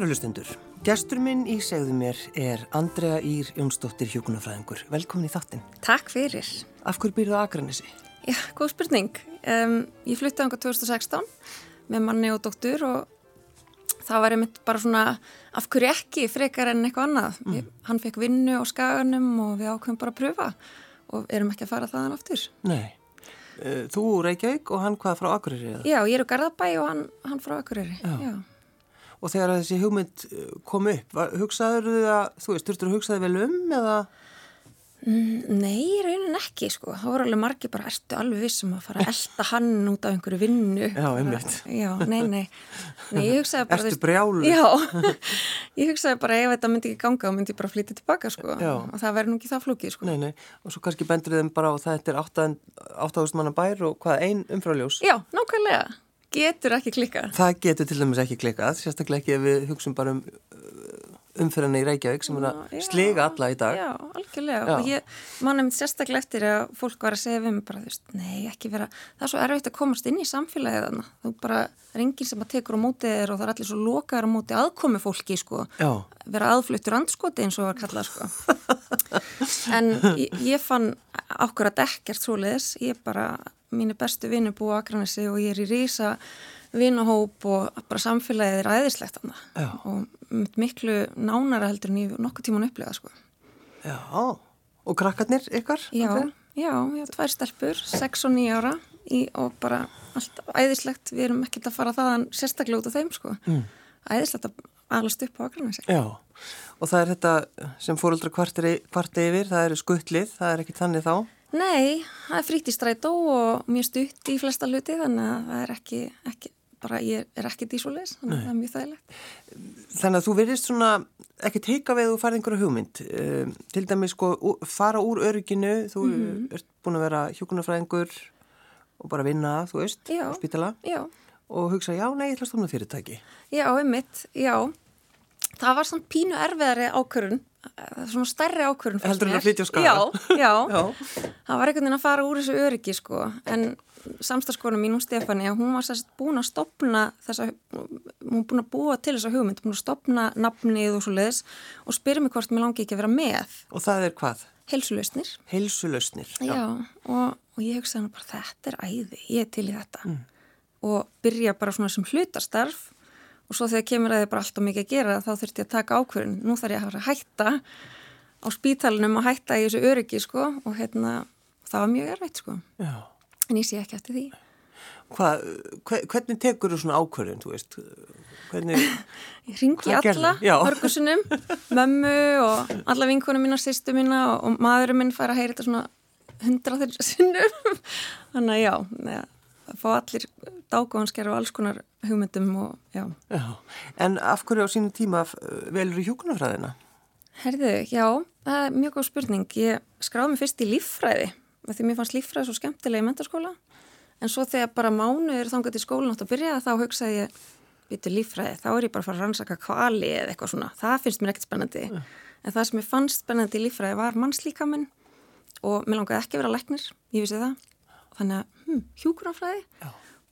Kæru hlustundur, gestur minn í segðu mér er Andrea Ír Jónsdóttir Hjókunarfræðingur. Velkomin í þáttinn. Takk fyrir. Af hverju byrjuðu að Akranissi? Já, góð spurning. Um, ég flutti ánga 2016 með manni og dóttur og það var einmitt bara svona af hverju ekki frekar en eitthvað annað. Mm. Ég, hann fekk vinnu á skaganum og við ákveðum bara að pröfa og erum ekki að fara þaðan aftur. Nei. Eh, þú Reykjavík og hann hvað frá Akureyri? Já, ég er á Garðabæ og hann, hann frá Akureyri. Já. Já og þegar þessi hugmynd eh, kom upp, hugsaður þau að, þú veist, þurftur að hugsaði vel um eða? Mm, nei, raunin ekki sko, það voru alveg margi bara, ertu alveg vissum að fara að elda hann út af einhverju vinnu? Já, einmitt. Já, nei, nei, nei, bara... Ertu brjálu? Já, ég hugsaði bara ef þetta myndi ekki ganga, þá myndi ég bara flytja tilbaka sko, Já. og það verður nú ekki það flúkið sko. Nei, nei, og svo kannski bendur þeim bara á þetta er 8.000 manna bær og hvað, ein umfráljós? Já, nákvæmlega getur ekki klikkað. Það getur til dæmis ekki klikkað, sérstaklega ekki ef við hugsun bara um uh, umfyrirna í Reykjavík sem er að slega alla í dag. Já, algjörlega. Já. Og ég mannum sérstaklega eftir að fólk var að segja við mig bara, þú veist, nei, ekki vera, það er svo erfitt að komast inn í samfélagið þannig. Þú bara, ringin sem að tekur á mótið er og það er allir svo lokaður á mótið aðkomi fólki, sko. Já. Vera aðfluttur andskoti eins og var kallað, sko. en ég, ég fann ákveð að ekkert svo leiðis, ég bara mínu bestu vinnu búið á Akranesi og ég er í rísa vinuhóp og bara samfélagið er æðislegt og miklu nánara heldur en ég nokkuð tíman upplega sko. Já, og krakkarnir ykkar? Já, okay. já, já, tvær stelpur, 6 og 9 ára í, og bara allt æðislegt, við erum ekkert að fara þaðan sérstaklega út af þeim sko. Mm. Æðislegt að alast upp á Akranesi. Já, og það er þetta sem fóröldra kvarti yfir, það eru skuttlið, það er ekki þannig þá? Nei, það er frítt í strætó og mjög stutt í flesta hluti þannig að það er ekki, ekki bara ég er ekki dísulegs, þannig að það er mjög þægilegt. Þannig að þú verðist svona ekki teika við og farið einhverju hugmynd um, til dæmis sko fara úr örygginu, þú mm -hmm. ert búin að vera hjókunarfræðingur og bara vinna, þú veist, á spítala já. og hugsa, já, nei, ég ætla að stofna fyrirtæki. Já, einmitt, já. Það var svona pínu erfiðari ákvörun svona stærri ákvörðun heldur en að flytja á skala já, já, já, það var einhvern veginn að fara úr þessu öryggi sko, en samstagskonum mín og Stefani, hún var sérst búin að stopna þessa, hún búin að búa til þessa hugmynd, búin að stopna nafnið og svo leiðis og spyrja mig hvort mér langi ekki að vera með og það er hvað? Heilsulösnir Heilsulösnir, já, já og, og ég hugsaði hann bara þetta er æði, ég er til í þetta. Mm. og byrja bara svona sem hlutastarf og svo þegar kemur að þið bara alltaf mikið að gera þá þurft ég að taka ákverðin, nú þarf ég að fara að hætta á spítalunum og hætta í þessu öryggi sko og hérna það var mjög erfitt sko. Já. en ég sé ekki eftir því. Hva, Hvernig tekur þú svona ákverðin, þú veist? Hvernig, ég ringi alla, hörgusunum mömmu og alla vinkunum mína, sýstu mína og, og maðurinn minn fær að heyra þetta svona hundraður sinnum. Þannig að já, neða fá allir dágóðansker og alls konar hugmyndum og já. já. En af hverju á sínum tíma velur þú hjókunarfræðina? Herðu, já, það er mjög góð spurning. Ég skráði mig fyrst í líffræði því mér fannst líffræði svo skemmtilega í mentarskóla en svo þegar bara mánuður þangat í skólan átt að byrja þá hugsaði ég bitur líffræði, þá er ég bara að fara að rannsaka kvali eða eitthvað svona. Það finnst mér ekkert spennandi. Ja. En það sem ég fannst spennandi í líffræði var mannslíkaminn og mér langaði ekki að vera læknir, ég vissi það þannig að hm, hjúgrafræði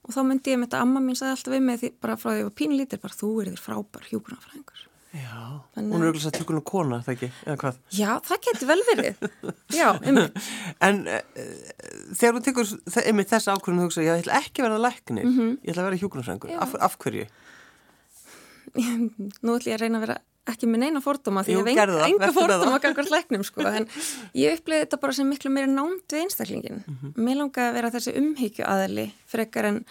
og þá myndi ég með þetta, amma mín sagði alltaf við mig því bara frá því að ég var pínlítir, bara þú er þér frábær hjúgrafræðingur Já, Þannig... hún er auðvitað hjúgrun og kona, það ekki, eða hvað? Já, það getur vel verið. Já, einmitt. En e, þegar þú tekur einmitt þessa ákvörðinu og hugsa, ég ætla ekki að vera læknir. Mm -hmm. ég ætla að vera hjúgrunafræðingur, af, af hverju? Nú ætla ég að reyna að vera ekki með neina fordóma því Jú, ég hef enga fordóma gangar læknum sko en ég upplýði þetta bara sem miklu meira námt við einstaklingin mm -hmm. mér langaði að vera þessi umhyggju aðli frekar en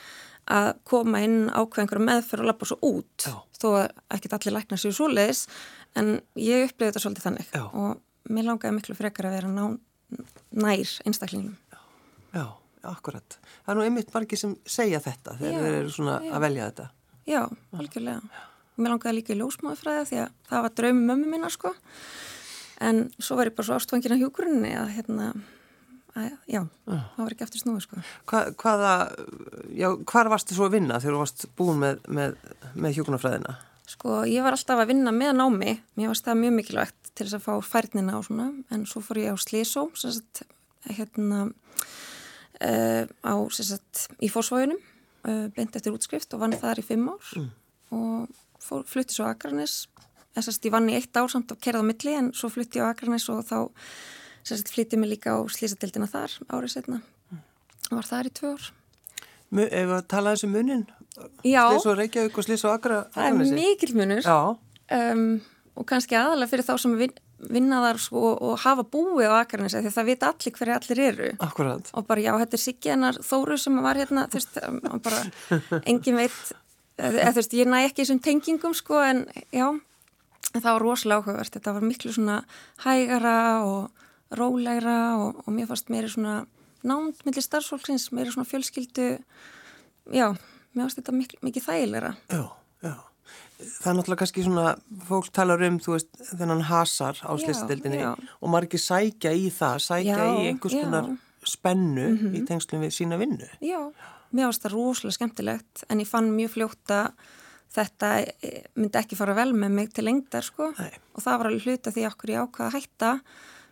að koma inn ákveð meðferð og lappa svo út Já. þó að ekkert allir lækna sér svo leiðis en ég upplýði þetta svolítið þannig. Já. og mér langaði miklu frekar að vera ná, nær einstaklingum Já, Já akkurat. Það er nú einmitt margir sem segja þetta þegar þeir eru svona að velja þetta. Já, algjörlega mér langaði líka í ljósmáðufræði því að það var draumi mömmu minna sko en svo var ég bara svo ástfangin á hjúkurunni að hérna að, já, uh. það var ekki eftir snúi sko Hva, Hvaða, já, hvar varstu svo að vinna þegar þú varst búin með, með, með hjúkunarfræðina? Sko, ég var alltaf að vinna með námi mér varst það mjög mikilvægt til þess að fá færnina og svona, en svo fór ég á Slísó hérna uh, á, sem sagt, í fósvægunum uh, beint eftir útskrift og vann þar í fimm ár mm. og fór, flutti svo Akranis þess að ég vann í eitt ár samt og kerði á milli en svo flutti ég á Akranis og þá flytti mig líka á slísadildina þar árið setna og var þar í tvö ár. Ef að tala þessu um munin? Slís og Reykjavík og Slís og Akra Það er mikil munur. Um, og kannski aðalega fyrir þá sem vin, vinnaðar sko, og hafa búið á Akarnesi því það vita allir hverja allir eru. Akkurat. og bara já, þetta er Siggenar Þóru sem var hérna, þú veist, bara engin veit, eða þú veist, ég næ ekki þessum tengingum sko en já, það var rosalega áhugavert. Þetta var miklu svona hægara og rólegra og, og mér fannst meiri svona nánd millir starfsfólksins, meiri svona fjölskyldu. Já, mér fannst þetta mikið, mikið þægilegra. Já, já. Það er náttúrulega kannski svona, fólk talar um, þú veist, þennan hasar á slistildinni og margir sækja í það, sækja já, í einhvers konar spennu mm -hmm. í tengslum við sína vinnu. Já, mér finnst það rosalega skemmtilegt en ég fann mjög fljóta þetta e, myndi ekki fara vel með mig til lengdar, sko, Nei. og það var alveg hluta því okkur ég ákvaða að hætta,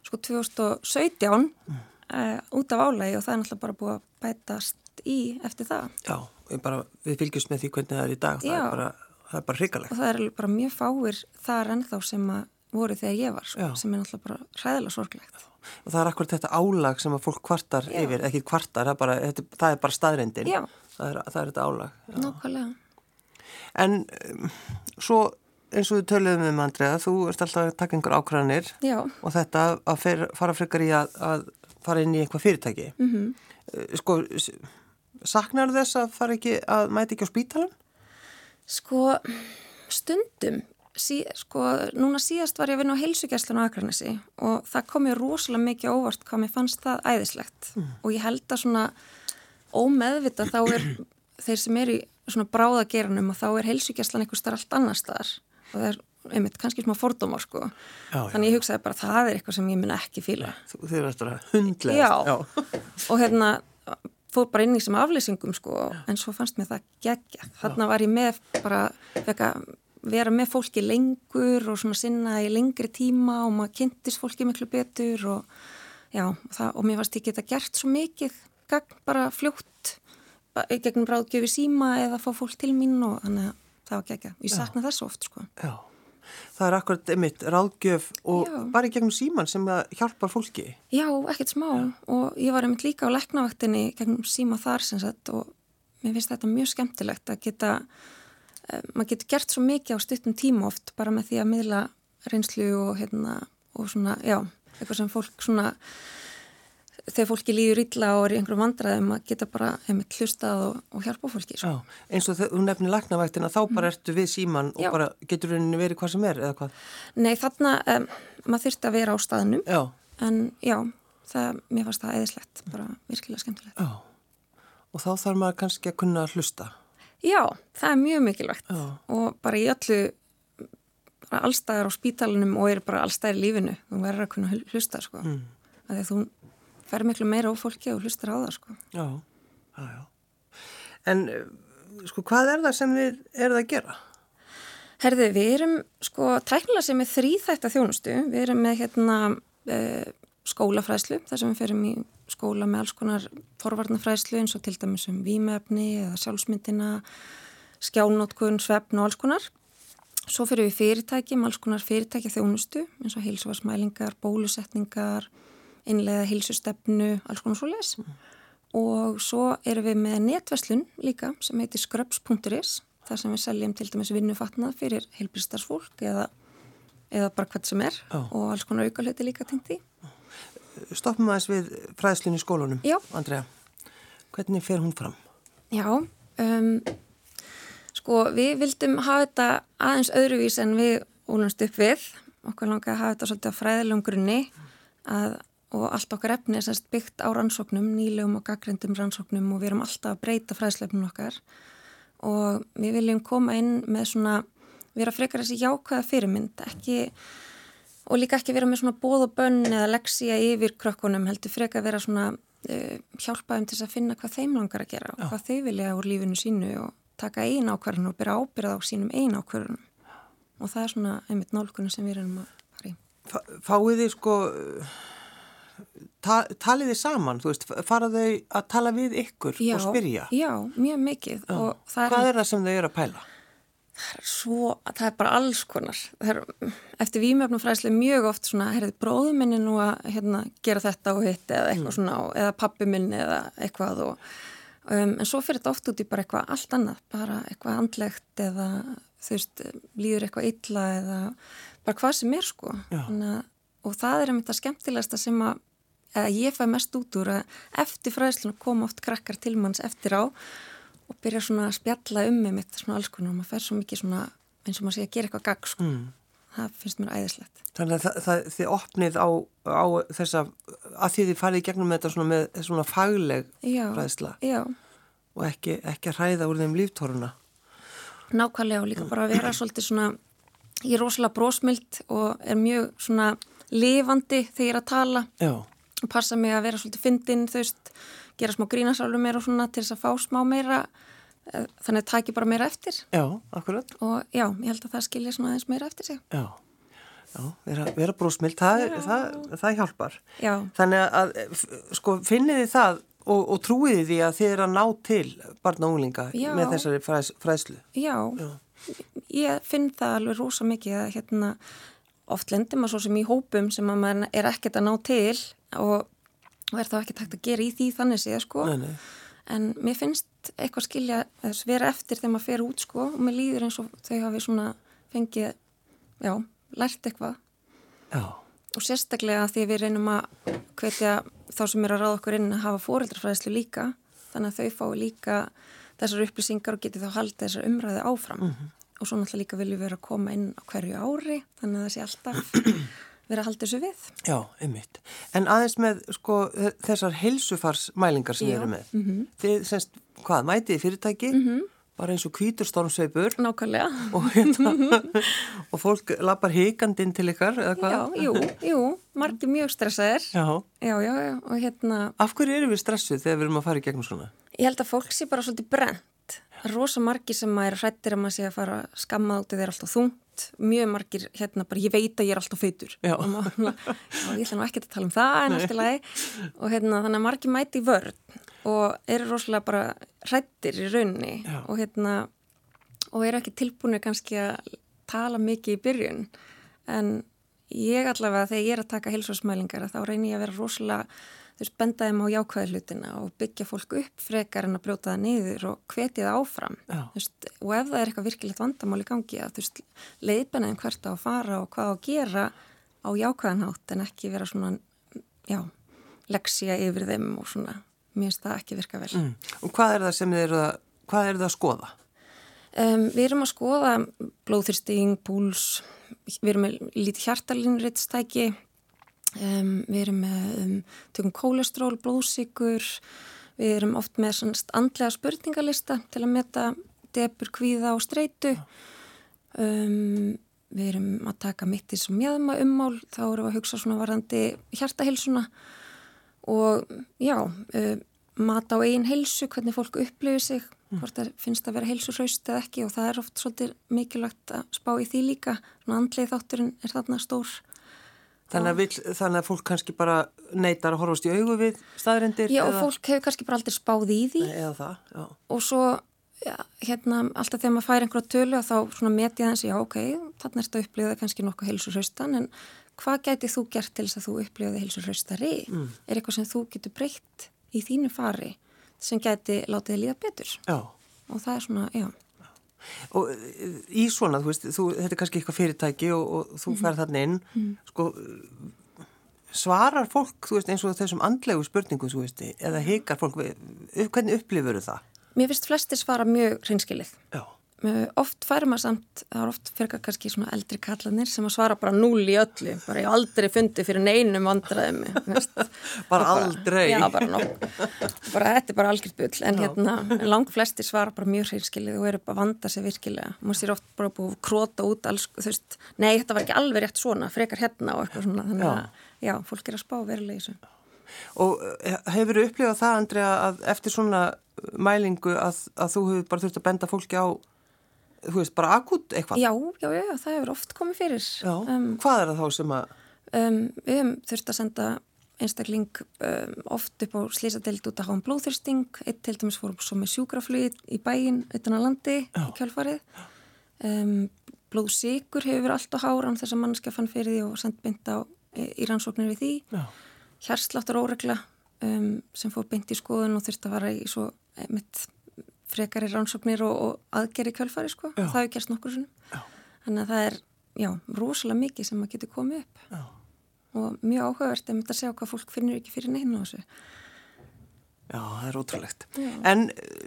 sko, 2017 mm. uh, út af álægi og það er náttúrulega bara búið að bætast í eftir það. Já, bara, við fylgjumst með því hvernig það er í dag, það Já. er bara það er bara hrigalegt. Og það er bara mjög fáir þar ennþá sem að voru þegar ég var, sko, sem er náttúrulega bara hræðilega sorglegt. Og það er akkurat þetta álag sem að fólk kvartar Já. yfir, ekki kvartar, það er bara, þetta, það er bara staðrindin. Já. Það er, það er þetta álag. Nákvæmlega. En um, svo eins og við töluðum um Andrea, þú ert alltaf að taka einhver ákvæðanir og þetta að fer, fara frekar í að, að fara inn í einhvað fyrirtæki. Mm -hmm. Sko, saknar þess að fara ekki, að mæti ekki á spítalan? Sko, stundum, sí, sko, núna síðast var ég að vinna á heilsugjæslinu á Akranesi og það kom mér rosalega mikið óvart hvað mér fannst það æðislegt. Mm. og ég held að svona ómeðvita þá er þeir sem er í svona bráðageranum og þá er heilsugjæslan eitthvað starf allt annar staðar. Og það er einmitt kannski smá fordómar sko. Já, þannig ég hugsaði bara það er eitthvað sem ég minna ekki fíla. Þið er eftir að hundlega og hérna fór bara inn í sem aflýsingum sko en svo fannst mér það gegja þarna var ég með bara veka, vera með fólki lengur og svona sinna í lengri tíma og maður kynntist fólki miklu betur og já það, og mér fannst ég geta gert svo mikið bara fljótt gegnum bráðgjöfi síma eða fá fólk til mín og þannig að það var gegja ég sakna þess oft sko Já það er akkurat einmitt ráðgjöf og Já. bara í gegnum síman sem hjálpar fólki. Já, ekkert smá Já. og ég var einmitt líka á leknavaktinni gegnum síma þar sem sagt og mér finnst þetta mjög skemmtilegt að geta maður getur gert svo mikið á stuttum tíma oft bara með því að miðla reynslu og hérna og svona, já, eitthvað sem fólk svona þegar fólki líður illa og er í einhverjum vandraðum að geta bara heimilt hlustað og, og hjálpa fólki. Svo. Já, eins og þú nefnir lagnavægtina, þá bara mm. ertu við síman og Já. bara getur henni verið hvað sem er eða hvað? Nei, þarna um, maður þurfti að vera á staðnum já. en já, það, mér fannst það eðislegt, bara virkilega skemmtilegt. Já, og þá þarf maður kannski að kunna hlusta. Já, það er mjög mikilvægt já. og bara í öllu bara allstæðar á spítalunum og er bara allstæðar í lífinu, þú verður að kunna hlusta sko, mm. að þú fer miklu meira á fólki og hlustar á það sko. Já, já, já. En eh, sko hvað er það sem við erum að gera? Herði, við erum sko tæknilega sem er þrýþægt að þjónustu. Við erum með hérna skólafræðslu, þar sem við ferum í skóla með alls konar forvarnafræðslu eins og til dæmis um výmefni eða sjálfsmyndina, skjálnótkun, svefn og alls konar. Svo fyrir við fyrirtæki með alls konar fyrirtæki þjónustu eins og heilsuvarsmælingar, bólusetningar, innlega hilsustefnu, alls konar svo les mm. og svo erum við með netverslun líka sem heitir skröps.is þar sem við seljum til dæmis vinnufatnað fyrir heilbristarsfólk eða, eða bara hvað sem er oh. og alls konar aukalöti líka tengt því. Stoppum aðeins við fræðslun í skólunum, Já. Andrea. Hvernig fer hún fram? Já, um, sko við vildum hafa þetta aðeins öðruvís en við ólumst upp við. Okkur langar að hafa þetta svolítið á fræðilegum grunni að og allt okkar efni er semst byggt á rannsóknum, nýlegum og gaggrindum rannsóknum og við erum alltaf að breyta fræðslefnum okkar og við viljum koma inn með svona, vera frekar þessi jákvæða fyrirmynd, ekki og líka ekki vera með svona bóð og bönn eða leksija yfir krökkunum, heldur frekar vera svona uh, hjálpaðum til að finna hvað þeim langar að gera og Já. hvað þau vilja úr lífinu sínu og taka ein ákvarðan og byrja ábyrða á sínum ein ákvarðan og það er svona einmitt nálgunum sem við erum að fara í. Fáið þið sko ta talið þið saman, þú veist, faraðu þau að tala við ykkur já, og spyrja? Já, mjög mikið. Hvað er það sem þau eru að pæla? Það er svo, það er bara alls konar. Er, eftir výmjöfnumfræðslu mjög oft svona, heyrði bróðu minni nú að hérna, gera þetta og hitt eða eitthvað mm. svona, eða pappi minni eða eitthvað og, um, en svo fyrir þetta oft út í bara eitthvað allt annað, bara eitthvað andlegt eða þú veist, líður eitthvað illa eða bara hvað sem er sko. Þannig, og það er einmitt að skemmtilegasta sem að, að ég fæ mest út úr að eftir fræðsluna koma oft krakkar til manns eftir á og byrja svona að spjalla um með mitt svona alls konar og maður fer svo mikið svona eins og maður sé að gera eitthvað gagg sko. Mm. Það finnst mér æðislegt. Þannig að það, það, þið opnið á, á þessa, að því þið farið í gegnum þetta svona með svona fagleg já, ræðsla. Já. Og ekki, ekki að ræða úr þeim líftóruna. Nákvæmlega og líka bara að vera svolítið svona, ég er rosalega brósmild og er mjög svona lifandi þegar ég er að tala. Já. Og passa mig að vera svolítið fyndinn, þú veist, gera smá grínasálum meira og svona til þess að fá smá meira eh, þannig að taki bara meira eftir. Já, akkurat. Og já, ég held að það skilja svona aðeins meira eftir sig. Já, já vera, vera brósmild, það, það, það hjálpar. Já. Þannig að, sko, finniði það og, og trúiði því að þið er að ná til barna og unglinga já. með þessari fræs, fræslu já. já, ég finn það alveg rosa mikið að hérna oft lendir maður svo sem í hópum sem að maður er ekkert að ná til og og er þá ekki takt að gera í því þannig séð sko nei, nei. en mér finnst eitthvað skilja þess vera eftir þegar maður fer út sko og mér líður eins og þau hafi svona fengið, já, lært eitthvað já. og sérstaklega því við reynum að hvetja þá sem er að ráða okkur inn að hafa fóreldrafræðslu líka þannig að þau fái líka þessar upplýsingar og geti þá haldið þessar umræði áfram mm -hmm. og svo náttúrulega líka viljum við vera að koma inn á hverju ári þannig að það sé alltaf vera að halda þessu við. Já, einmitt. En aðeins með sko þessar heilsufarsmælingar sem Já. eru með. Mm -hmm. Þið semst, hvað, mætið fyrirtæki, mm -hmm. bara eins og kvíturstormsveipur. Nákvæmlega. Og, hérna, og fólk lapar híkandinn til ykkar, eða hvað? Já, jú, jú, margir mjög stressaðir. Já. Já, já, já, og hérna... Af hverju eru við stressuð þegar við erum að fara í gegnum svona? Ég held að fólk sé bara svolítið brent. Það er rosa margir sem að er hrættir að maður sé að fara skammað út eða er alltaf þungt. Mjög margir hérna bara ég veit að ég er alltaf feitur. Já. og maður, ég ætla nú ekki að tala um það en allt í lagi. Og hérna þannig að margir mæti í vörð og eru rosalega bara hrættir í raunni já. og hérna og eru ekki tilbúinu kannski að tala mikið í byrjun. En ég allavega þegar ég er að taka hilsvarsmælingar þá reynir ég að vera rosalega þú veist, benda þeim á jákvæði hlutina og byggja fólk upp frekar en að brjóta það niður og hvetja það áfram veist, og ef það er eitthvað virkilegt vandamál í gangi að þú veist, leiðbenna þeim hvert á að fara og hvað á að gera á jákvæðanhátt en ekki vera svona já, leksja yfir þeim og svona, mér finnst það ekki virka vel mm. Og hvað er það sem þið eru að hvað eru það að skoða? Um, við erum að skoða blóðþyrsting, púls við erum með lítið hjartalinritstæki Um, við erum með um, tökum kólestról, blóðsíkur, við erum oft með andlega spurningalista til að meta debur, kvíða og streitu. Um, við erum að taka mittis og mjöðma ummál, þá erum við að hugsa svona varandi hjartahilsuna og já, um, mat á einn hilsu, hvernig fólk upplifir sig, mm. hvort það finnst að vera hilsurhaust eða ekki og það er oft svolítið mikilvægt að spá í því líka. Andlið þátturinn er þarna stór. Þannig að, vill, þannig að fólk kannski bara neytar að horfast í augu við staðrindir? Já, og fólk hefur kannski bara aldrei spáð í því. Eða það, já. Og svo, já, hérna, alltaf þegar maður fær einhverja tölu þá svona metja þessi, já, ok, þarna er þetta upplifað kannski nokkuð heilsurhaustan, en hvað gæti þú gert til þess að þú upplifaði heilsurhaustari? Mm. Er eitthvað sem þú getur breytt í þínu fari sem gæti látið líða betur? Já. Og það er svona, já og í svona, þú veist, þú, þetta er kannski eitthvað fyrirtæki og, og þú -hmm. fær þarna inn mm sko svarar fólk, þú veist, eins og þessum andlegu spurningum, þú veist, eða heikar fólk hvernig upplifur það? Mér finnst flestir svara mjög hreinskilið Já oft færum maður samt, það er oft fyrir kannski svona eldri kallanir sem að svara bara núl í öllu, bara ég aldrei fundi fyrir neinum vandraðum bara, bara aldrei. Já, bara nokk, bara þetta er bara algjört bull. En já. hérna, langt flesti svara bara mjög hreinskilið og eru bara vanda sig virkilega. Maður sér oft bara búið króta út alls, þú veist, nei þetta var ekki alveg rétt svona frekar hérna og eitthvað svona. Þannig að, já, fólk er að spá þessu. Og eh, hefur þú upplifað það, Andrea, að eftir svona mælingu að, að þú hefur bara þurft að benda fólki á þú veist, bara akut eitthvað? Já, já, já, það hefur oft komið fyrir. Um, hvað er það þá sem að? Um, við hefum þurft að senda einstakling um, oft upp á slísadeild út að hafa um blóðþyrsting, eitt til dæmis fórum svo með sjúkraflug í bæin utan að landi já. í kjálfarið. um, blóðsíkur hefur verið allt á háran þess að mannskja fann fyrir því og sendt beint á í rannsóknir við því hérsláttar óregla um, sem fór beint í skoðun og þurfti að vara í svo mitt frekari rannsóknir og, og aðgeri kjálfari sko, já. það hefur gerst nokkur svona þannig að það er, já, rosalega mikið sem maður getur komið upp já. og mjög áhugavert er myndið að segja hvað fólk finnir ekki fyrir neina á þessu Já, það er ótrúlegt. Já. En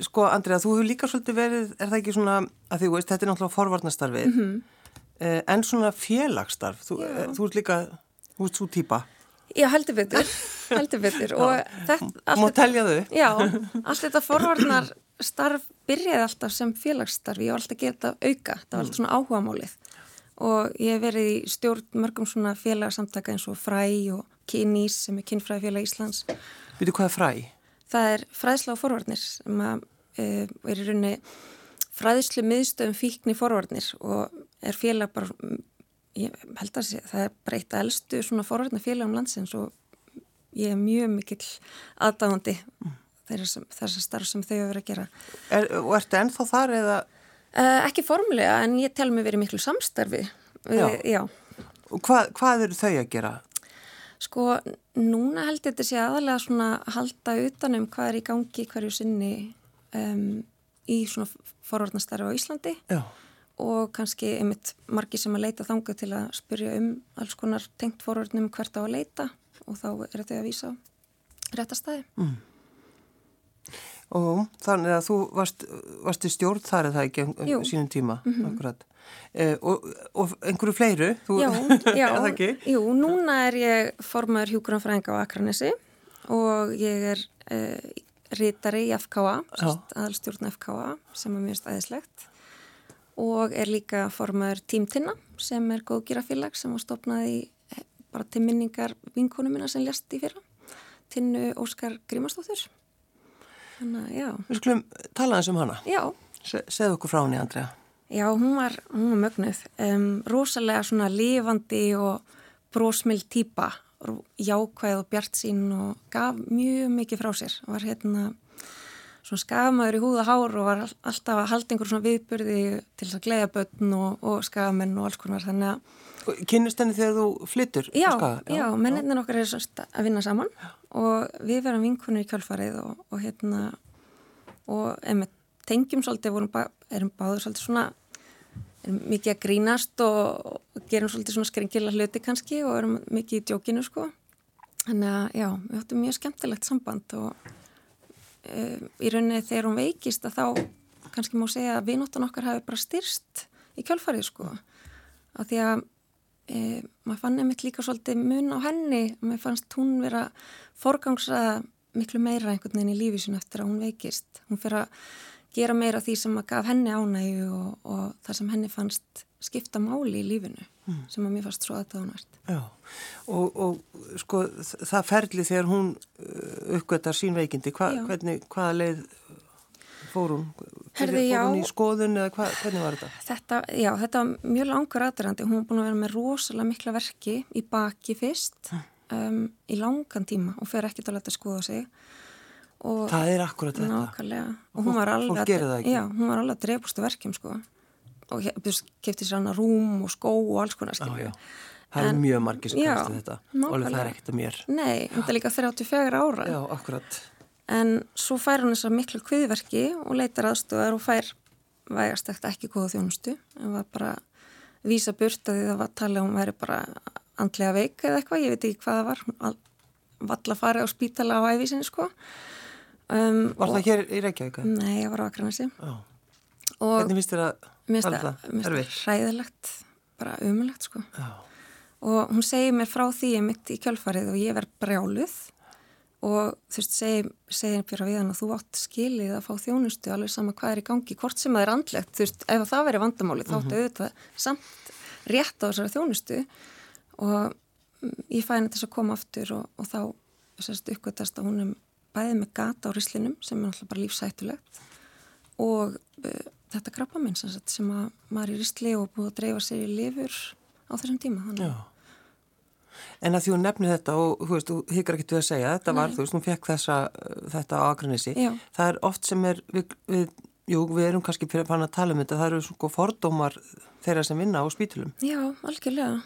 sko, Andrea, þú hefur líka svolítið verið, er það ekki svona, að því veist, þetta er náttúrulega forvarnastarfið, mm -hmm. en svona félagsstarf, þú, þú ert líka, þú ert svo týpa. Já, heldur betur, heldur betur. og þetta... Má telja þau. Já, allt þetta forvarnarstarf byrjaði alltaf sem félagsstarf, ég var alltaf að gera þetta auka, það var alltaf svona áhuga málið og ég hef verið í stjórn mörgum svona félagsamtaka eins og Fræ og Kynís sem er kynfræðifélag Íslands. Veitu hvað er Fræ? það er fræðsla á forvarnir sem að, e, er í rauninni fræðslu miðstöðum fíkni forvarnir og er félag bara, ég held að það er bara eitt elstu svona forvarnafélag um landsins og ég er mjög mikill aðdáðandi mm. Þessar starf sem þau hefur verið að gera. Er, og ertu ennþá þar eða? Uh, ekki formulega en ég tel mig verið miklu samstarfi. Já. já. Og hvað, hvað eru þau að gera? Sko, núna held ég þetta sé aðalega svona halda utanum hvað er í gangi hverju sinni um, í svona forvarnastarfi á Íslandi Já. og kannski einmitt margi sem að leita þanga til að spyrja um alls konar tengt forvarnum hvert á að leita og þá er þetta að vísa réttastæði. Mm. Og þannig að þú varst, varst í stjórn þar eða ekki um sínum tíma, mm -hmm. akkurat. Eh, og, og einhverju fleiru, þú já, já, það? Jú, núna er ég formaður hjúgrunafræðinga á Akranesi og ég er eh, rítari í FKA, aðalstjórn FKA sem er mjög stæðislegt og er líka formaður tímtinna sem er góðgýrafélag sem var stopnað í eh, bara til minningar vinkonu minna sem lest í fyrra, tinnu Óskar Grímastóttur. Þannig já. Við skulum tala eins um hana. Já. Se, segðu okkur frá henni, Andrea. Já, hún var, hún var mögnuð, um, rosalega svona lifandi og brósmild týpa, jákvæð og bjart sín og gaf mjög mikið frá sér. Var hérna svona skafmaður í húða hár og var alltaf að halda einhver svona viðburði til að gleyða börn og, og skafamenn og alls konar þannig að... Kynnist henni þegar þú flyttur? Já, já, já menninnin okkar er að vinna saman já. og við verðum vinkunni í kjálfarið og, og hérna og einmitt tengjum svolítið, vorum bá, erum báður svolítið svona, erum mikið að grínast og, og gerum svolítið svona skringila hluti kannski og erum mikið í djókinu sko. Þannig að já, við áttum mjög skemmtilegt samband og e, í rauninni þegar hún veikist að þá kannski má segja að vinóttan okkar hafi bara styrst í kjálfarið sko. Af því að e, maður fann nefnitt líka svolítið mun á henni og maður fannst hún vera forgangsaða miklu meira einhvern veginn í lífið sín eftir að hún veikist. Hún fyrir að gera meira því sem að gaf henni ánægu og, og það sem henni fannst skipta máli í lífinu mm. sem að mér fannst svo aðdáðanært. Já, og, og sko það ferli þegar hún uh, uppgötar sín veikindi, hva, hvernig, hvaða leið fór hún? Herði, fór hún í skoðun eða hva, hvernig var þetta? þetta? Já, þetta var mjög langur aðrandi, hún var búin að vera með rosalega mikla verki í baki fyrst hm. um, í langan tíma og fer ekkert að leta skoða sig Og það er akkurat þetta. Nákvæmlega. Og hún var alveg, að, já, hún var alveg að drefustu verkjum sko. Og kefti sér hana rúm og skó og alls konar skilju. Það en, er mjög margir sem kemstu þetta. Og alveg það er ekkert að mér. Nei, þetta er líka 34 ára. Já, akkurat. En svo fær hún þessar miklu kviðverki og leitar aðstofar og fær vægast eftir ekki góða þjónustu. Það var bara vísa burt að því það var að tala um að hún væri bara andlega veik eða eitthvað, ég veit ekki hvað það var. Valla farið á spítala á æfisinni sko. Um, var það hér í Reykjavík? Nei, ég var á Akranesi Hvernig finnst þér að? Mér finnst það hræðilegt bara umulegt sko Já. og hún segir mér frá því ég mitt í kjölfarið og ég verð brjáluð og þú veist, segir segir mér við hann að þú átt skilið að fá þjónustu alveg sama hvað er í gangi, hvort sem það er andlegt. Þú veist, ef það veri vandamáli þá áttu mhm. auðvitað samt rétt á þessari þjónustu. Og ég fæði henni til að koma aftur og, og þá sérst uppgötast að húnum bæði með gata á rislinum sem er alltaf bara lífsættulegt og uh, þetta krabba minn sem, sem að maður er í risli og búið að dreifa sér í lifur á þessum tíma En að því hún nefnir þetta og þú veist, þú hyggar ekki til að segja þetta Nei. var, þú veist, hún fekk þessa, þetta á Akranissi það er oft sem er við, við Jú, við erum kannski fyrir að fanna að tala um þetta, það eru svona fordómar þeirra sem vinna á spítulum. Já, algjörlega.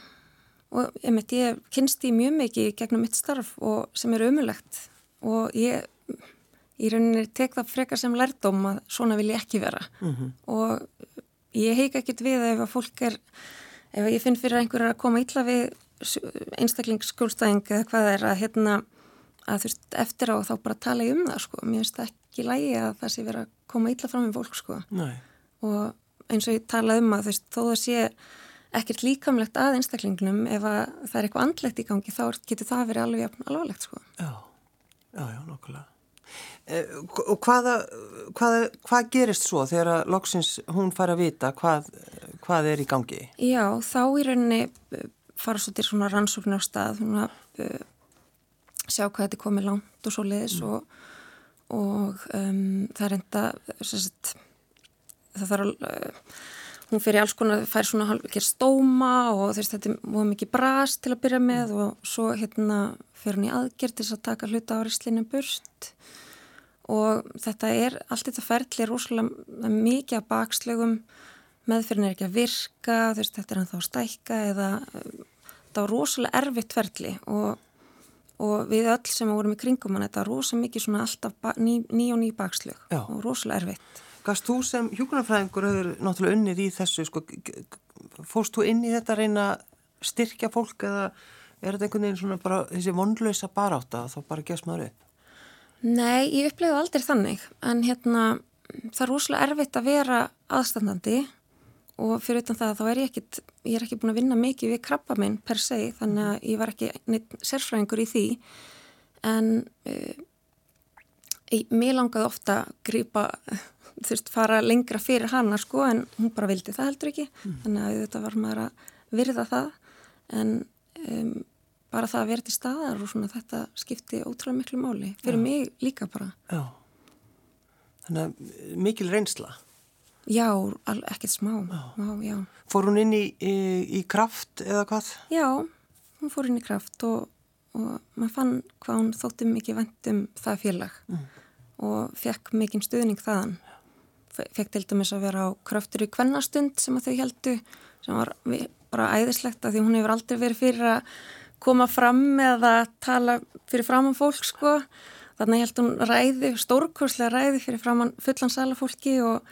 Og ég mitt, ég kynst í mjög mikið gegnum mitt starf og sem er umulegt og ég í rauninni tek það frekar sem lærdóm að svona vil ég ekki vera mm -hmm. og ég heik ekkert við ef að fólk er, ef ég finn fyrir einhverjar að koma ítla við einstaklingsskjólstæðing eða hvað er að hérna að þú veist eftir á þá bara tala ég um það sko, mér finnst það ekki lægi að það sé verið að koma ítla fram með fólk sko. Nei. og eins og ég tala um að þú veist þó það sé ekkert líkamlegt að einstaklingnum ef að það er eitthvað andlegt í gangi þá getur það verið alveg alvarlegt sko. Já, já, já, nokkulega Eh, og hvaða, hvaða, hvað gerist svo þegar loksins hún fara að vita hvað, hvað er í gangi? Já, þá í rauninni fara svo til svona rannsókn á stað svona, uh, sjá hvað þetta er komið langt og svo leiðis mm. og, og um, það er enda sérst, það þarf að uh, hún fyrir alls konar, fær svona halvvekir stóma og þess, þetta er mikið brast til að byrja með mm. og svo hérna fyrir hún í aðgerð til að taka hluta á rislinu burst og þetta er, allt þetta ferli er rosalega mikið að bakslögum meðferðin er ekki að virka veist, þetta er hann þá að stækka eða þetta var rosalega erfitt ferli og, og við öll sem vorum í kringum hann, þetta var rosalega mikið svona alltaf ný, ný og ný bakslög Já. og rosalega erfitt Gast þú sem hjókunarfræðingur hefur náttúrulega unnið í þessu sko, fórst þú inn í þetta að reyna styrkja fólk eða er þetta einhvern veginn svona bara þessi vonlösa baráta þá bara gefst maður upp? Nei, ég uppleiði aldrei þannig en hérna það er rosalega erfitt að vera aðstandandi og fyrir utan það þá er ég ekkit, ég er ekki búin að vinna mikið við krabba minn per se þannig að ég var ekki neitt sérfræðingur í því. En uh, ég, mér langaði ofta að grýpa, þú veist, fara lengra fyrir hana sko en hún bara vildi það heldur ekki. Mm. þannig að þetta var maður að virða það. En um, bara það að vera til staðar og svona þetta skipti ótrúlega miklu máli fyrir já. mig líka bara. Já, þannig að mikil reynsla Já, ekkert smá já. Já, Fór hún inn í, í, í kraft eða hvað? Já, hún fór inn í kraft og, og maður fann hvað hún þótti mikið vendum það félag mm. og fekk mikinn stuðning þaðan fekk til dæmis að vera á kraftur í kvennastund sem að þau heldu sem var bara æðislegt að því hún hefur aldrei verið fyrir að koma fram með að tala fyrir framann fólk sko þannig held hún ræði, stórkurslega ræði fyrir framann fullan salafólki og um, um,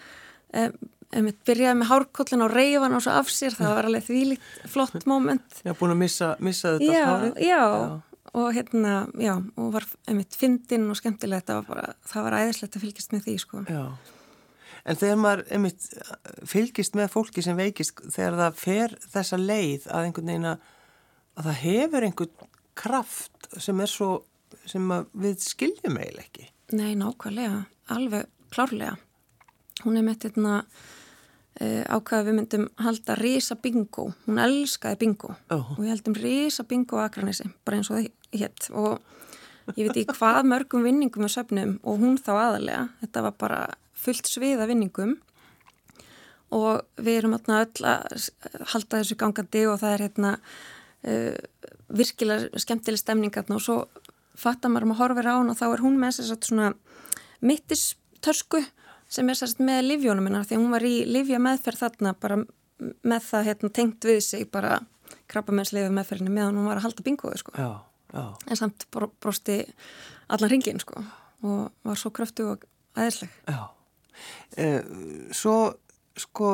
byrjaði með hárkollin og reyfan og svo af sér það var alveg þvílitt flott moment. Já, búin að missa, missa þetta já, hárið. Já, já, og hérna já, og var einmitt fyndinn og skemmtilegt það var bara, það var æðislegt að fylgjast með því sko. Já. En þegar maður einmitt fylgist með fólki sem veikist þegar það fer þessa leið að einhvern veginn að að það hefur einhvern kraft sem er svo, sem við skiljum eiginlega ekki. Nei, nákvæmlega, alveg klárlega. Hún er með þetta uh, eh, ákvaða við myndum halda risa bingo. Hún elskaði bingo oh. og við heldum risa bingo aðgrannissi, bara eins og það hétt og ég veit ekki hvað mörgum vinningum við söpnum og hún þá aðalega. Þetta var bara fullt sviða vinningum og við erum öll að halda þessu gangandi og það er hérna uh, virkilega skemmtileg stemningarn og svo fattar maður um að horfa á hún og þá er hún með þess að svona mittistörsku sem er sérst með livjónum minna því að hún var í livja meðferð þarna bara með það hérna, tengt við sig bara krabbamennsleifu meðferðinni meðan hún var að halda bingoðu sko. Já, já. en samt brosti allan ringin sko og var svo kröftu og aðeinsleg Já, eh, svo sko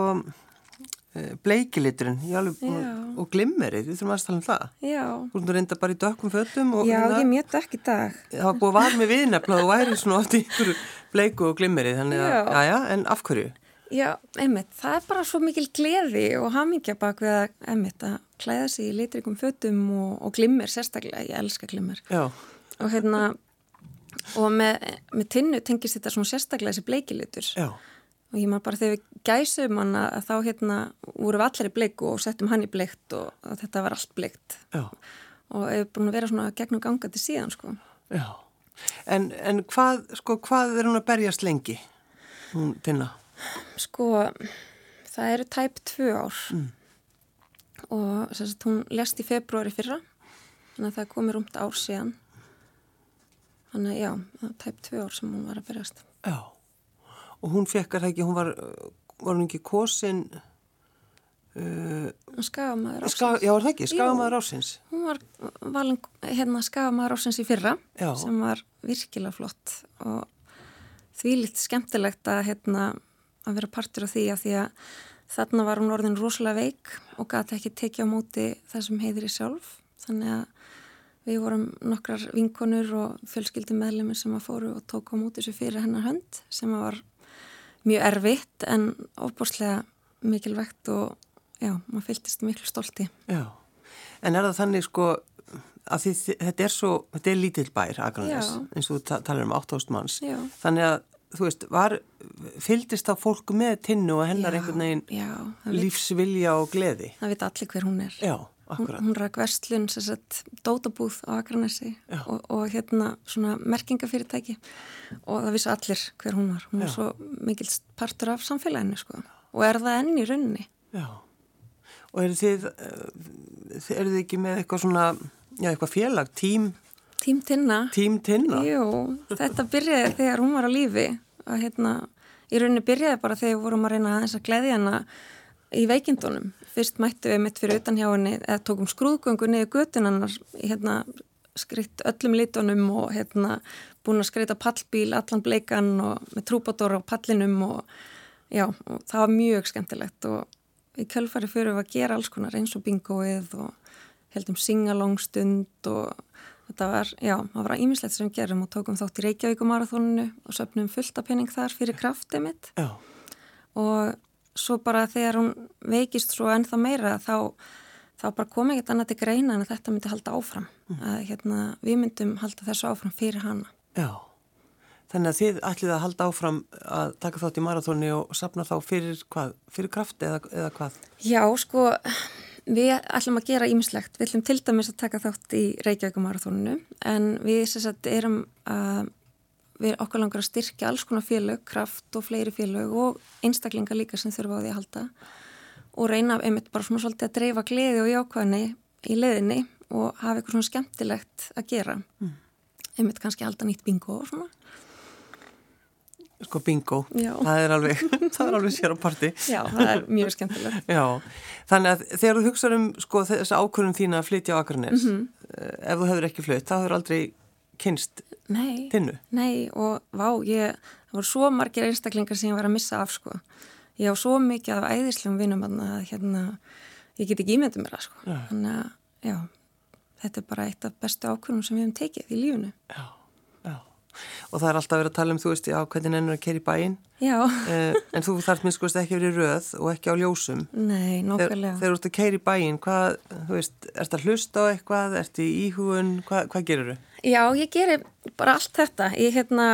Eh, bleikiliturinn og glimmerið, við þurfum að tala um það. Já. Þú reynda bara í dökkum fötum Já, hérna, ég mjög dökk í dag. Það var búið að var með viðnefla og væri svona oft í bleiku og glimmerið þannig að, já, já, en af hverju? Já, einmitt, það er bara svo mikil gleði og hamingja bak við að einmitt að klæða sig í litrikum fötum og, og glimmer sérstaklega, ég elska glimmer Já. Og hérna og með, með tinnu tengist þetta svona sérstaklega þessi bleikilitur Já. Og ég maður bara þegar við gæsum hann að þá hérna vorum við allir í bleiku og settum hann í bleikt og, þetta var allt bleikt. Já. og hefur búin að vera svona gegnum gangandi síðan sko. Já, en, en hvað, sko, hvað er hún að berjast lengi, hún finna? Sko, það eru tæp tvö ár mm. og sagt, hún lest í februari fyrra, þannig að það komir umt ár síðan, þannig að já, tæp tvö ár sem hún var að berjast. Já. og hún fekkar það ekki, hún var, var hún ekki kosin uh, Skagamæður Ska, Já, var það ekki, Skagamæður ásins Hún var valin, hérna Skagamæður ásins í fyrra já. sem var virkilega flott og því litt skemmtilegt að hérna að vera partur af því að því að þarna var hún orðin rosalega veik og gæti ekki tekið á móti það sem heiðir í sjálf. Þannig að Við vorum nokkrar vinkonur og fjölskyldi meðlumir sem að fóru og tók á mútið sér fyrir hennar hönd sem var mjög erfitt en ofbúrslega mikilvægt og já, maður fylgist miklu stolti. Já, en er það þannig sko að því, þetta er svo, þetta er lítill bær Akranes, eins og þú talar um 8000 manns, já. þannig að þú veist, var, fylgist þá fólku með tinnu og hennar já, einhvern veginn lífsvilja og gleði? Það veit allir hver hún er. Já. Hún, hún ræk vestlun, sérsett, dótabúð á Akranesi og, og hérna svona merkingafyrirtæki og það vissi allir hver hún var. Hún Já. var svo mikil partur af samfélaginu sko og er það enn í rauninni. Já, og eru þið, eh, eru þið ekki með eitthvað svona, já eitthvað félag, tím? Tím Tinna. Tím Tinna? Jú, þetta byrjaði þegar hún var á lífi og hérna, í rauninni byrjaði bara þegar vorum að reyna að þess að gleyði hana í veikindunum fyrst mættu við mitt fyrir utan hjá henni eða tókum skrúðgöngu niður göttunannar hérna skritt öllum litunum og hérna búin að skreita pallbíl allan bleikan og með trúbátor á pallinum og já, og það var mjög skemmtilegt og í kjölfari fyrir við að gera alls konar eins og bingoið og heldum singalongstund og þetta var, já, það var ímislegt sem við gerum og tókum þátt í Reykjavíkumarathóninu og söpnum fullt af penning þar fyrir kraftið mitt já. og svo bara þegar hún veikist svo ennþá meira þá, þá bara kom ekkert annað til greina en þetta myndi halda áfram mm. að hérna, við myndum halda þessu áfram fyrir hana Já, þannig að þið ætlið að halda áfram að taka þátt í marathóni og sapna þá fyrir hvað, fyrir kraft eða, eða hvað? Já, sko við ætlum að gera ímislegt, við ætlum til dæmis að taka þátt í Reykjavík marathóninu en við sagt, erum að við okkur langar að styrkja alls konar félög, kraft og fleiri félög og einstaklingar líka sem þurfa á því að halda og reyna einmitt bara svona svolítið að dreifa gleði og jákvæðinni í leðinni og hafa eitthvað svona skemmtilegt að gera mm. einmitt kannski halda nýtt bingo og svona Sko bingo, Já. það er alveg það er alveg sér á parti Já, það er mjög skemmtilegt Já, þannig að þegar þú hugsaður um sko þessa ákvörðum þína að flytja á Akarnes mm -hmm. ef þú hefur ekki flytt, þá hefur aldrei kynst nei, tinnu? Nei, og vá, ég, það voru svo margir einstaklingar sem ég var að missa af, sko. Ég á svo mikið af æðislegum vinum að hérna, ég get ekki ímyndið mér að, sko. Þannig að, já, þetta er bara eitt af bestu ákvörnum sem við hefum tekið í lífunu. Já. Og það er alltaf verið að tala um, þú veist, já, hvernig ennur að keri bæinn. Já. eh, en þú þarf minnst, sko, ekki verið röð og ekki á ljósum. Nei, nokkulega. Þegar þú ert að keri bæinn, hvað, þú veist, ert að hlusta á eitthvað, ert í íhugun, hvað, hvað gerir þau? Já, ég gerir bara allt þetta. Ég hérna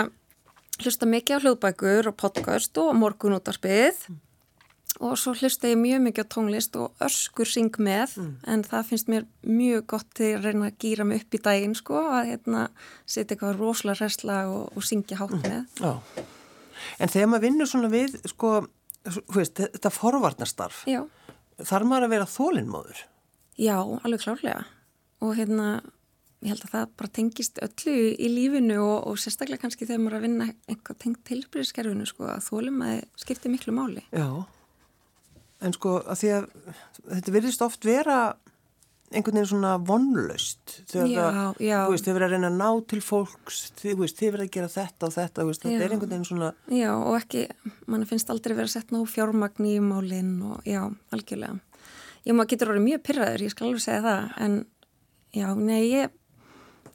hlusta mikið á hljóðbækur og podcast og morgun út á spið mm. Og svo hlusta ég mjög mikið á tónlist og öskur syng með mm. en það finnst mér mjög gott til að reyna að gýra mig upp í daginn sko að hérna setja eitthvað rosalega resla og, og syngja hátt mm. með. Mm. En þegar maður vinnur svona við sko, veist, þetta forvarnastarf, Já. þarf maður að vera þólinnmóður? Já, alveg klárlega og hérna ég held að það bara tengist öllu í lífinu og, og sérstaklega kannski þegar maður er að vinna einhvað tengt tilbyrðiskerfinu sko að þólum að það skiptir miklu máli. Já, en sko að því að þetta virðist oft vera einhvern veginn svona vonlaust þegar þið verður að reyna að ná til fólks, þið, verður að gera þetta og þetta, veist, þetta er einhvern veginn svona Já, og ekki, mann finnst aldrei verið að setna á fjármagn í málinn og já, algjörlega. Já, maður getur orðið mjög pyrraður, ég skal alveg segja það, en já, nei, ég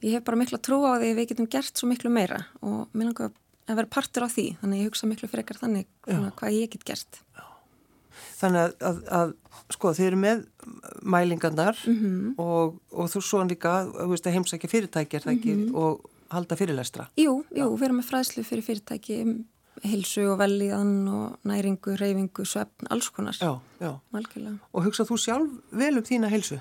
ég hef bara miklu að trúa á því að við getum gert svo miklu meira og mér langar að vera partur á því þannig að ég hugsa miklu frekar þannig hvað ég get gert Já. Þannig að, að, að sko þeir eru með mælingarnar mm -hmm. og, og þú svo líka veist, heimsækja fyrirtækjar mm -hmm. og halda fyrirlestra Jú, jú við erum með fræðslu fyrir fyrirtæki um hilsu og velíðan og næringu, reyfingu, svefn, alls konar Já, já Og hugsa þú sjálf vel um þína hilsu?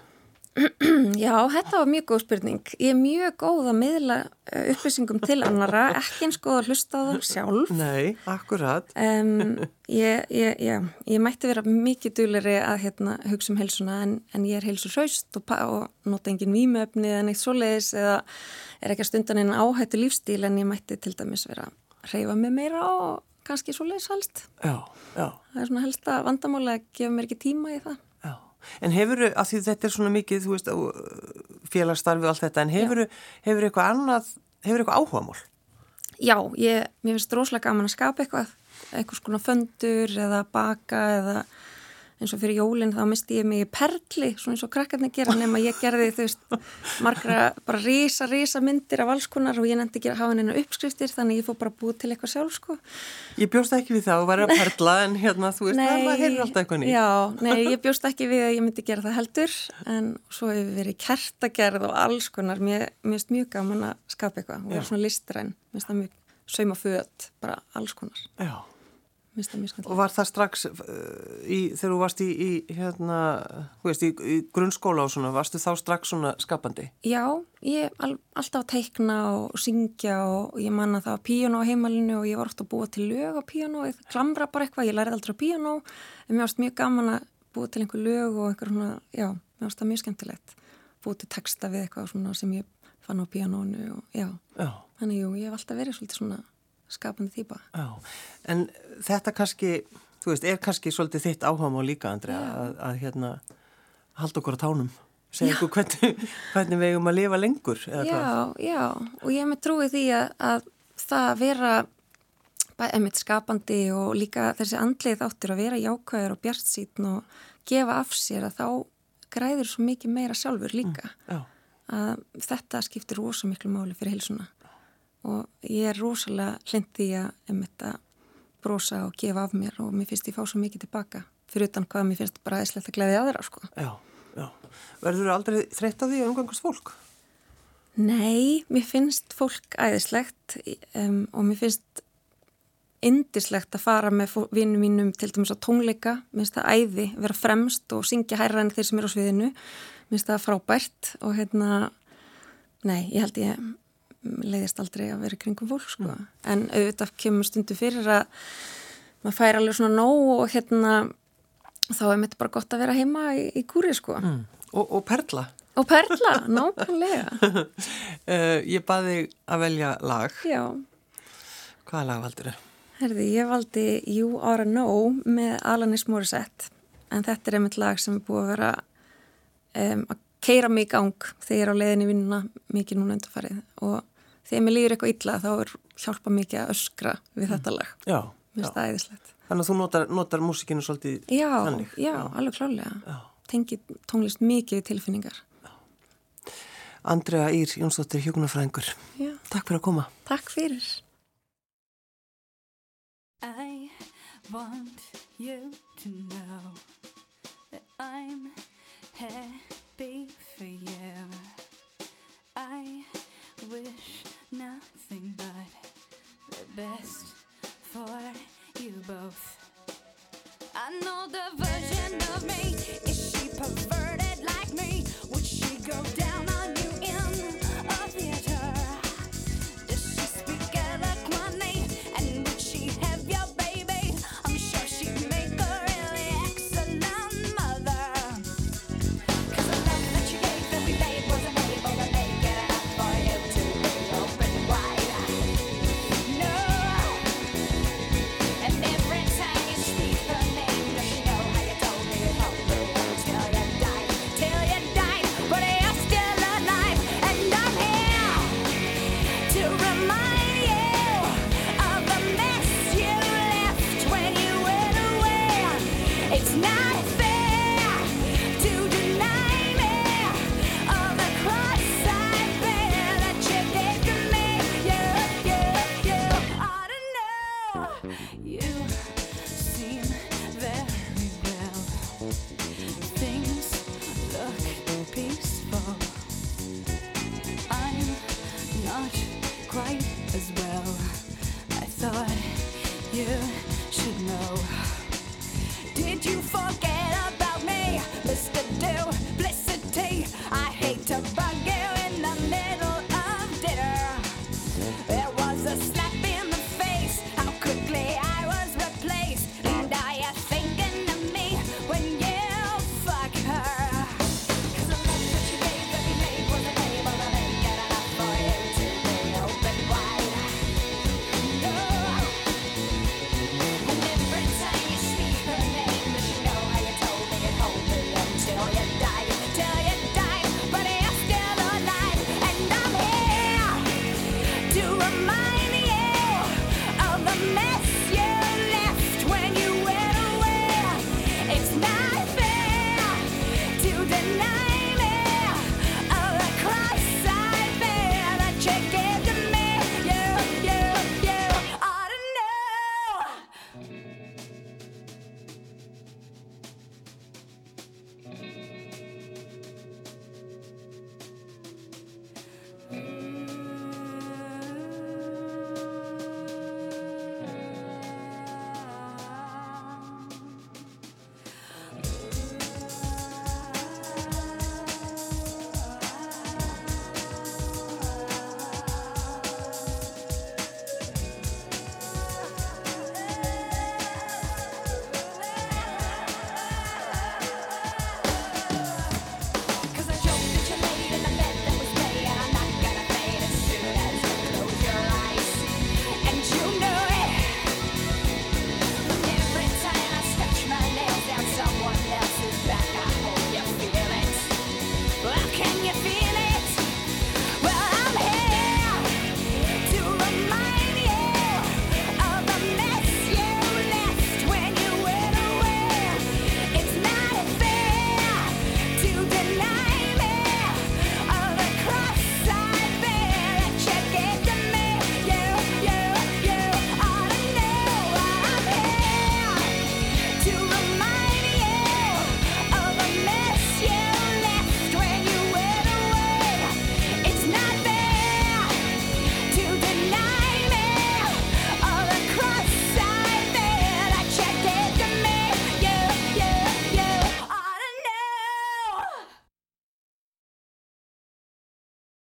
Já, þetta var mjög góð spurning. Ég er mjög góð að miðla eh, upplýsingum til annara, ekki eins góð að hlusta á það sjálf. Nei, akkurat. Um, ég, ég, ég, ég mætti vera mikið dúleri að hérna, hugsa um helsuna en, en ég er helsu hraust og, og nota engin výmöfni eða neitt svoleiðis eða er ekki að stundan einn áhættu lífstíl en ég mætti til dæmis vera að reyfa mig meira og kannski svo leiðs helst. Já, já. Það er svona helst að vandamáli að gefa mér ekki tíma í það. En hefur, að því þetta er svona mikið, þú veist, félagsstarfi og allt þetta, en hefur, hefur eitthvað annað, hefur eitthvað áhugamál? Já, ég, mér finnst rosalega gaman að skapa eitthvað, eitthvað svona föndur eða baka eða eins og fyrir jólinn þá misti ég mig í perli svona eins og krakkarnir gera nema ég gerði þú veist margra bara risa risa myndir af alls konar og ég nefndi ekki að hafa henni uppskriftir þannig ég fór bara búið til eitthvað sjálf sko. Ég bjóst ekki við það að vera að perla en hérna þú veist það hefur alltaf eitthvað nýtt. Já, nei ég bjóst ekki við að ég myndi gera það heldur en svo hefur verið kertagerð og alls konar. Mér finnst mjög gaman að skapa eitthvað og vera svona listræn, mér finnst það mjög sauma föt, bara alls konar. Já Og var það strax uh, í, þegar þú varst í, í, hérna, veist, í, í grunnskóla og svona, varstu þá strax svona skapandi? Já, ég all, alltaf að teikna og syngja og ég manna það á píjónu á heimalinu og ég var ofta að búa til lög á píjónu og ég klamra bara eitthvað, ég lærið aldrei á píjónu en mér varst mjög gaman að búa til einhver lög og einhver svona, já, mér varst það mjög skemmtilegt búa til texta við eitthvað svona sem ég fann á píjónunu og já, já. þannig jú, ég hef alltaf verið svolítið svona skapandi þýpa. Já, en þetta kannski, þú veist, er kannski svolítið þitt áhagum á líka, Andri, að, að hérna halda okkur á tánum, segja okkur hvernig, hvernig við eigum að lifa lengur. Já, hvað? já, og ég hef með trúið því að, að það vera emitt skapandi og líka þessi andlið áttur að vera jákvæður og bjart sín og gefa af sér að þá græður svo mikið meira sjálfur líka. Mm, að þetta skiptir rosa miklu máli fyrir heilsuna og ég er rosalega hlindi að um þetta brosa og gefa af mér og mér finnst ég fá svo mikið tilbaka fyrir utan hvað mér finnst bara aðeinslegt að gleyði aðra sko. Já, já. Verður þú aldrei þreytt á því að umgangast fólk? Nei, mér finnst fólk aðeinslegt um, og mér finnst indislegt að fara með vinnum mínum til dæmis á tónleika, mér finnst það æði vera fremst og syngja hærra en þeir sem eru á sviðinu mér finnst það frábært og hérna nei, ég held ég leiðist aldrei að vera kringum fólk sko. mm. en auðvitað kemur stundu fyrir að maður fær alveg svona nóg og hérna þá er mitt bara gott að vera heima í, í kúri sko. mm. og, og perla og perla, nákvæmlega uh, Ég baði að velja lag Já Hvaða lag valdur þau? Herði, ég valdi You Are a No með Alanis Morissette en þetta er einmitt lag sem er búið að vera um, að keira mig í gang þegar ég er á leiðinni vinnuna mikið núna undarfarið og þegar mér líður eitthvað illa þá er hjálpa mikið að öskra við þetta lag. Já. Mér finnst það æðislegt. Þannig að þú notar, notar músikinu svolítið já, þannig? Já, já, alveg klálega. Tengi tónlist mikið tilfinningar. Já. Andrea Ír Jónsdóttir, hjókunarfræðingur. Takk fyrir að koma. Takk fyrir. I want you to know that I'm happy for you. I wish nothing but the best for you both. I know the version of me. Is she perverted like me? Would she go down on you in a theater?